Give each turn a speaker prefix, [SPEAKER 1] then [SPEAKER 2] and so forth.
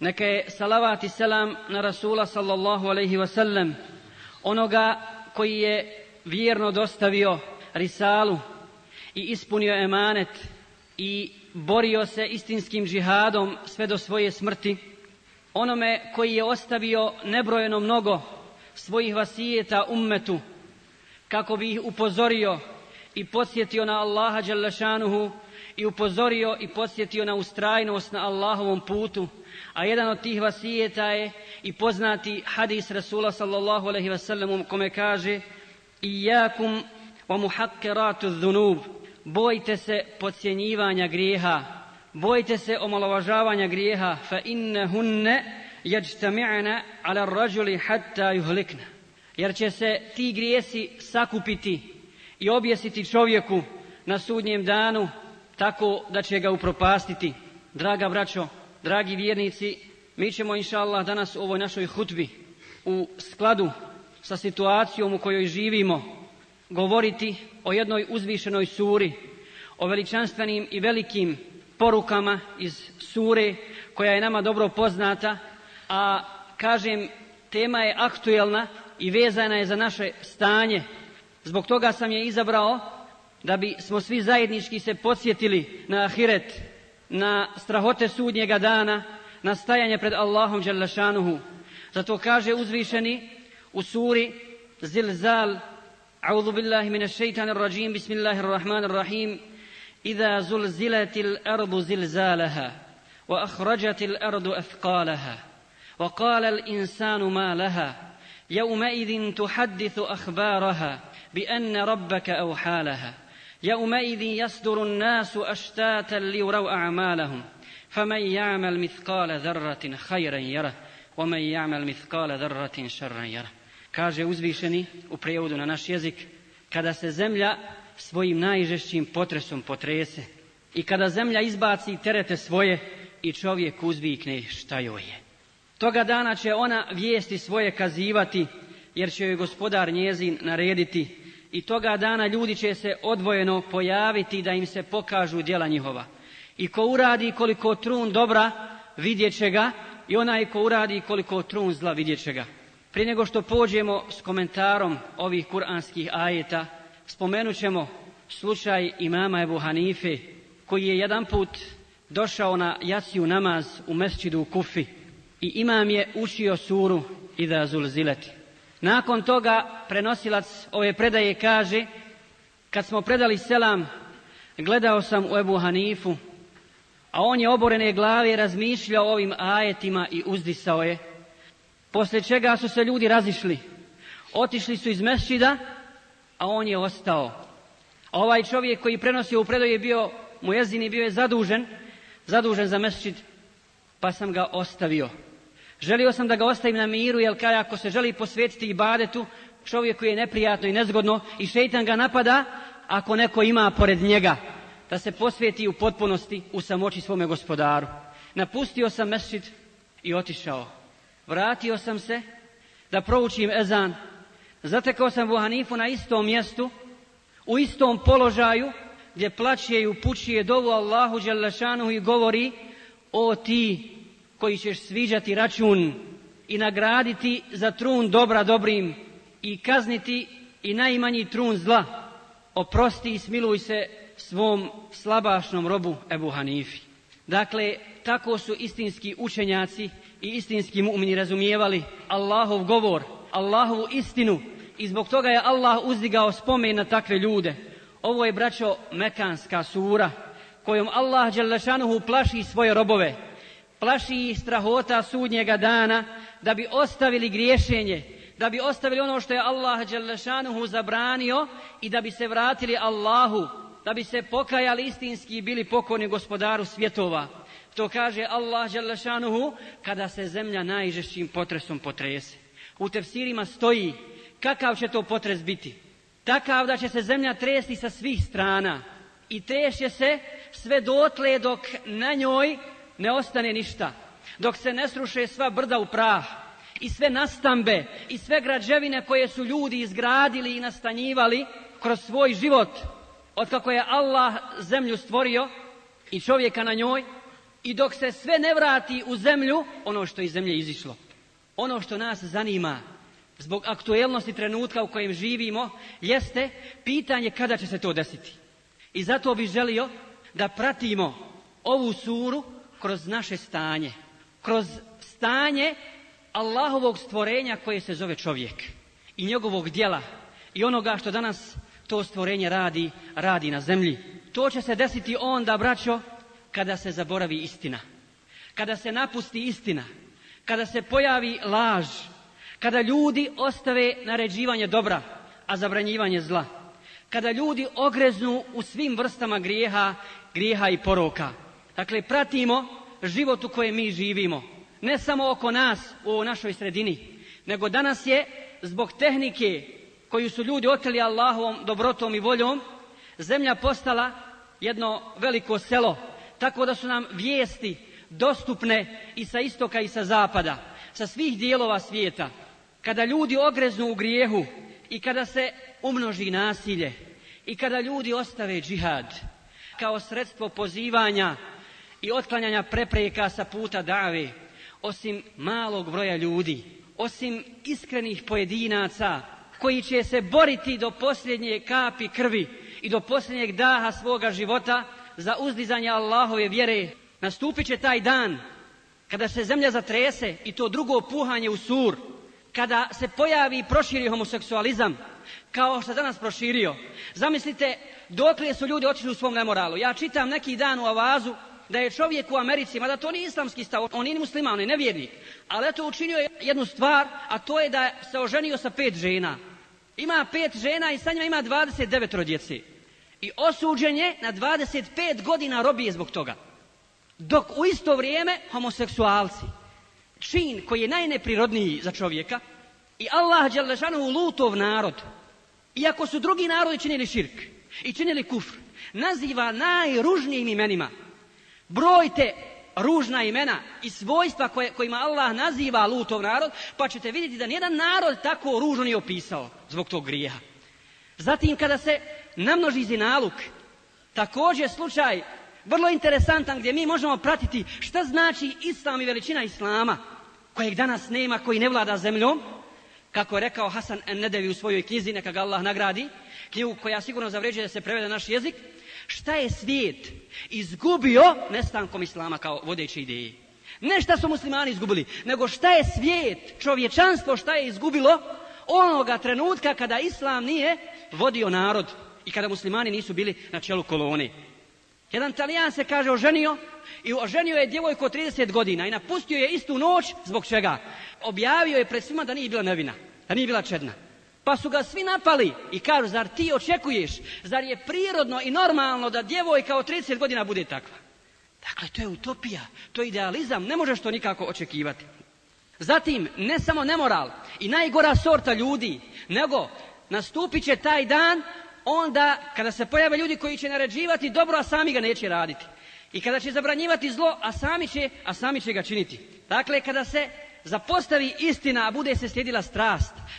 [SPEAKER 1] Neka je salavat i selam na Rasula sallallahu alaihi wasallam, onoga koji je vjerno dostavio risalu i ispunio emanet i borio se istinskim žihadom sve do svoje smrti, onome koji je ostavio nebrojeno mnogo svojih vasijeta ummetu, kako bi ih upozorio i podsjetio na Allaha Đalešanuhu i upozorio i podsjetio na ustrajnost na Allahovom putu, a jedan od tih vasijeta je i poznati hadis Rasula sallallahu alaihi wasallam kome kaže Iyakum wa muhakkeratu dhunub Bojte se podcjenjivanja grijeha, bojte se omalovažavanja grijeha, fa hunne jajtami'na ala rajuli hatta juhlikna. Jer će se ti grijesi sakupiti i objesiti čovjeku na sudnjem danu tako da će ga upropastiti. Draga braćo, dragi vjernici, mi ćemo inša danas u ovoj našoj hutbi u skladu sa situacijom u kojoj živimo govoriti o jednoj uzvišenoj suri, o veličanstvenim i velikim porukama iz sure koja je nama dobro poznata, a kažem tema je aktuelna i vezana je za naše stanje. Zbog toga sam je izabrao da bi smo svi zajednički se podsjetili na ahiret na strahote sudnjega dana na stajanje pred Allahom za zato kaže uzvišeni u suri zilzal a'udhu billahi minash shaitanir rajim bismillahir rahmanir rahim iza zulzilatil ardu zilzalaha wa akhrajati ardu afqalaha wa kala l'insanu laha, ya'uma idhin tuhaddithu akhbaraha bi anna rabbaka awhalaha. يومئذ يصدر الناس أشتاتا ليروا أعمالهم فمن يعمل مثقال ذرة خيرا يره ومن يعمل مثقال ذرة شرا يره kaže uzvišeni u prijevodu na naš jezik kada se zemlja svojim najžešćim potresom potrese i kada zemlja izbaci terete svoje i čovjek uzvikne šta joj je toga dana će ona vijesti svoje kazivati jer će joj gospodar njezin narediti i toga dana ljudi će se odvojeno pojaviti da im se pokažu djela njihova. I ko uradi koliko trun dobra, vidjet će ga, i onaj ko uradi koliko trun zla, vidjet će ga. Prije nego što pođemo s komentarom ovih kuranskih ajeta, spomenut ćemo slučaj imama Ebu Hanife, koji je jedan put došao na jaciju namaz u mesčidu u Kufi i imam je učio suru Ida Zulzileti. Nakon toga prenosilac ove predaje kaže kad smo predali selam gledao sam u Ebu Hanifu a on je oborene glave razmišljao o ovim ajetima i uzdisao je. Poslije čega su se ljudi razišli. Otišli su iz mesčida, a on je ostao. A ovaj čovjek koji prenosio u predaju je bio mu jezini bio je zadužen, zadužen za mešid, pa sam ga ostavio. Želio sam da ga ostavim na miru, jer kada ako se želi posvetiti ibadetu, čovjeku je neprijatno i nezgodno i šeitan ga napada ako neko ima pored njega da se posveti u potpunosti u samoći svome gospodaru. Napustio sam mesčit i otišao. Vratio sam se da proučim ezan. Zatekao sam Hanifu na istom mjestu, u istom položaju gdje plaće i upućuje dovu Allahu Đelešanu i govori o ti koji ćeš sviđati račun i nagraditi za trun dobra dobrim i kazniti i najmanji trun zla. Oprosti i smiluj se svom slabašnom robu Ebu Hanifi. Dakle, tako su istinski učenjaci i istinski mu'mini razumijevali Allahov govor, Allahovu istinu i zbog toga je Allah uzdigao spomen na takve ljude. Ovo je, braćo, Mekanska sura kojom Allah Đelešanuhu plaši svoje robove plaši strahota sudnjega dana, da bi ostavili griješenje, da bi ostavili ono što je Allah Đelešanuhu zabranio i da bi se vratili Allahu, da bi se pokajali istinski i bili pokorni gospodaru svjetova. To kaže Allah Đelešanuhu kada se zemlja najžešćim potresom potrese. U tefsirima stoji kakav će to potres biti. Takav da će se zemlja tresti sa svih strana i treše se sve dotle dok na njoj ne ostane ništa. Dok se ne sruše sva brda u prah i sve nastambe i sve građevine koje su ljudi izgradili i nastanjivali kroz svoj život. Od kako je Allah zemlju stvorio i čovjeka na njoj i dok se sve ne vrati u zemlju, ono što iz zemlje izišlo. Ono što nas zanima, zbog aktuelnosti trenutka u kojem živimo, jeste pitanje kada će se to desiti. I zato bih želio da pratimo ovu suru kroz naše stanje, kroz stanje Allahovog stvorenja koje se zove čovjek i njegovog djela i onoga što danas to stvorenje radi, radi na zemlji. To će se desiti onda, braćo, kada se zaboravi istina. Kada se napusti istina. Kada se pojavi laž. Kada ljudi ostave naređivanje dobra, a zabranjivanje zla. Kada ljudi ogreznu u svim vrstama grijeha, grijeha i poroka. Dakle, pratimo život u kojem mi živimo. Ne samo oko nas, u našoj sredini, nego danas je zbog tehnike koju su ljudi oteli Allahovom dobrotom i voljom, zemlja postala jedno veliko selo. Tako da su nam vijesti dostupne i sa istoka i sa zapada, sa svih dijelova svijeta. Kada ljudi ogreznu u grijehu i kada se umnoži nasilje i kada ljudi ostave džihad kao sredstvo pozivanja i otklanjanja prepreka sa puta dave, osim malog broja ljudi, osim iskrenih pojedinaca koji će se boriti do posljednje kapi krvi i do posljednjeg daha svoga života za uzdizanje Allahove vjere. Nastupit će taj dan kada se zemlja zatrese i to drugo puhanje u sur, kada se pojavi i proširi homoseksualizam, kao što danas proširio. Zamislite, dokle su ljudi otišli u svom nemoralu. Ja čitam neki dan u Avazu da je čovjek u Americi, mada to nije islamski stav, on nije musliman, on je nevjernik, ali eto učinio je jednu stvar, a to je da se oženio sa pet žena. Ima pet žena i sa njima ima 29 rodjeci. I osuđen je na 25 godina robije zbog toga. Dok u isto vrijeme homoseksualci. Čin koji je najneprirodniji za čovjeka i Allah Đalešanu lutov narod. Iako su drugi narodi činili širk i činili kufr, naziva najružnijim imenima Brojte ružna imena i svojstva koje, kojima Allah naziva lutov narod, pa ćete vidjeti da nijedan narod tako ružno nije opisao zbog tog grijeha. Zatim kada se namnoži zinaluk, također slučaj vrlo interesantan gdje mi možemo pratiti šta znači islam i veličina islama kojeg danas nema, koji ne vlada zemljom, kako je rekao Hasan Nedevi u svojoj knjizi, neka ga Allah nagradi, knjigu koja sigurno zavređuje da se prevede naš jezik, šta je svijet izgubio nestankom islama kao vodeće ideji? Ne šta su muslimani izgubili, nego šta je svijet, čovječanstvo šta je izgubilo onoga trenutka kada islam nije vodio narod i kada muslimani nisu bili na čelu kolone. Jedan talijan se kaže oženio i oženio je djevojku od 30 godina i napustio je istu noć zbog čega? Objavio je pred svima da nije bila nevina, da nije bila čedna. Pa su ga svi napali i kažu, zar ti očekuješ, zar je prirodno i normalno da djevojka od 30 godina bude takva? Dakle, to je utopija, to je idealizam, ne možeš to nikako očekivati. Zatim, ne samo nemoral i najgora sorta ljudi, nego nastupit će taj dan onda kada se pojave ljudi koji će naređivati dobro, a sami ga neće raditi. I kada će zabranjivati zlo, a sami će, a sami će ga činiti. Dakle, kada se zapostavi istina, a bude se slijedila strast,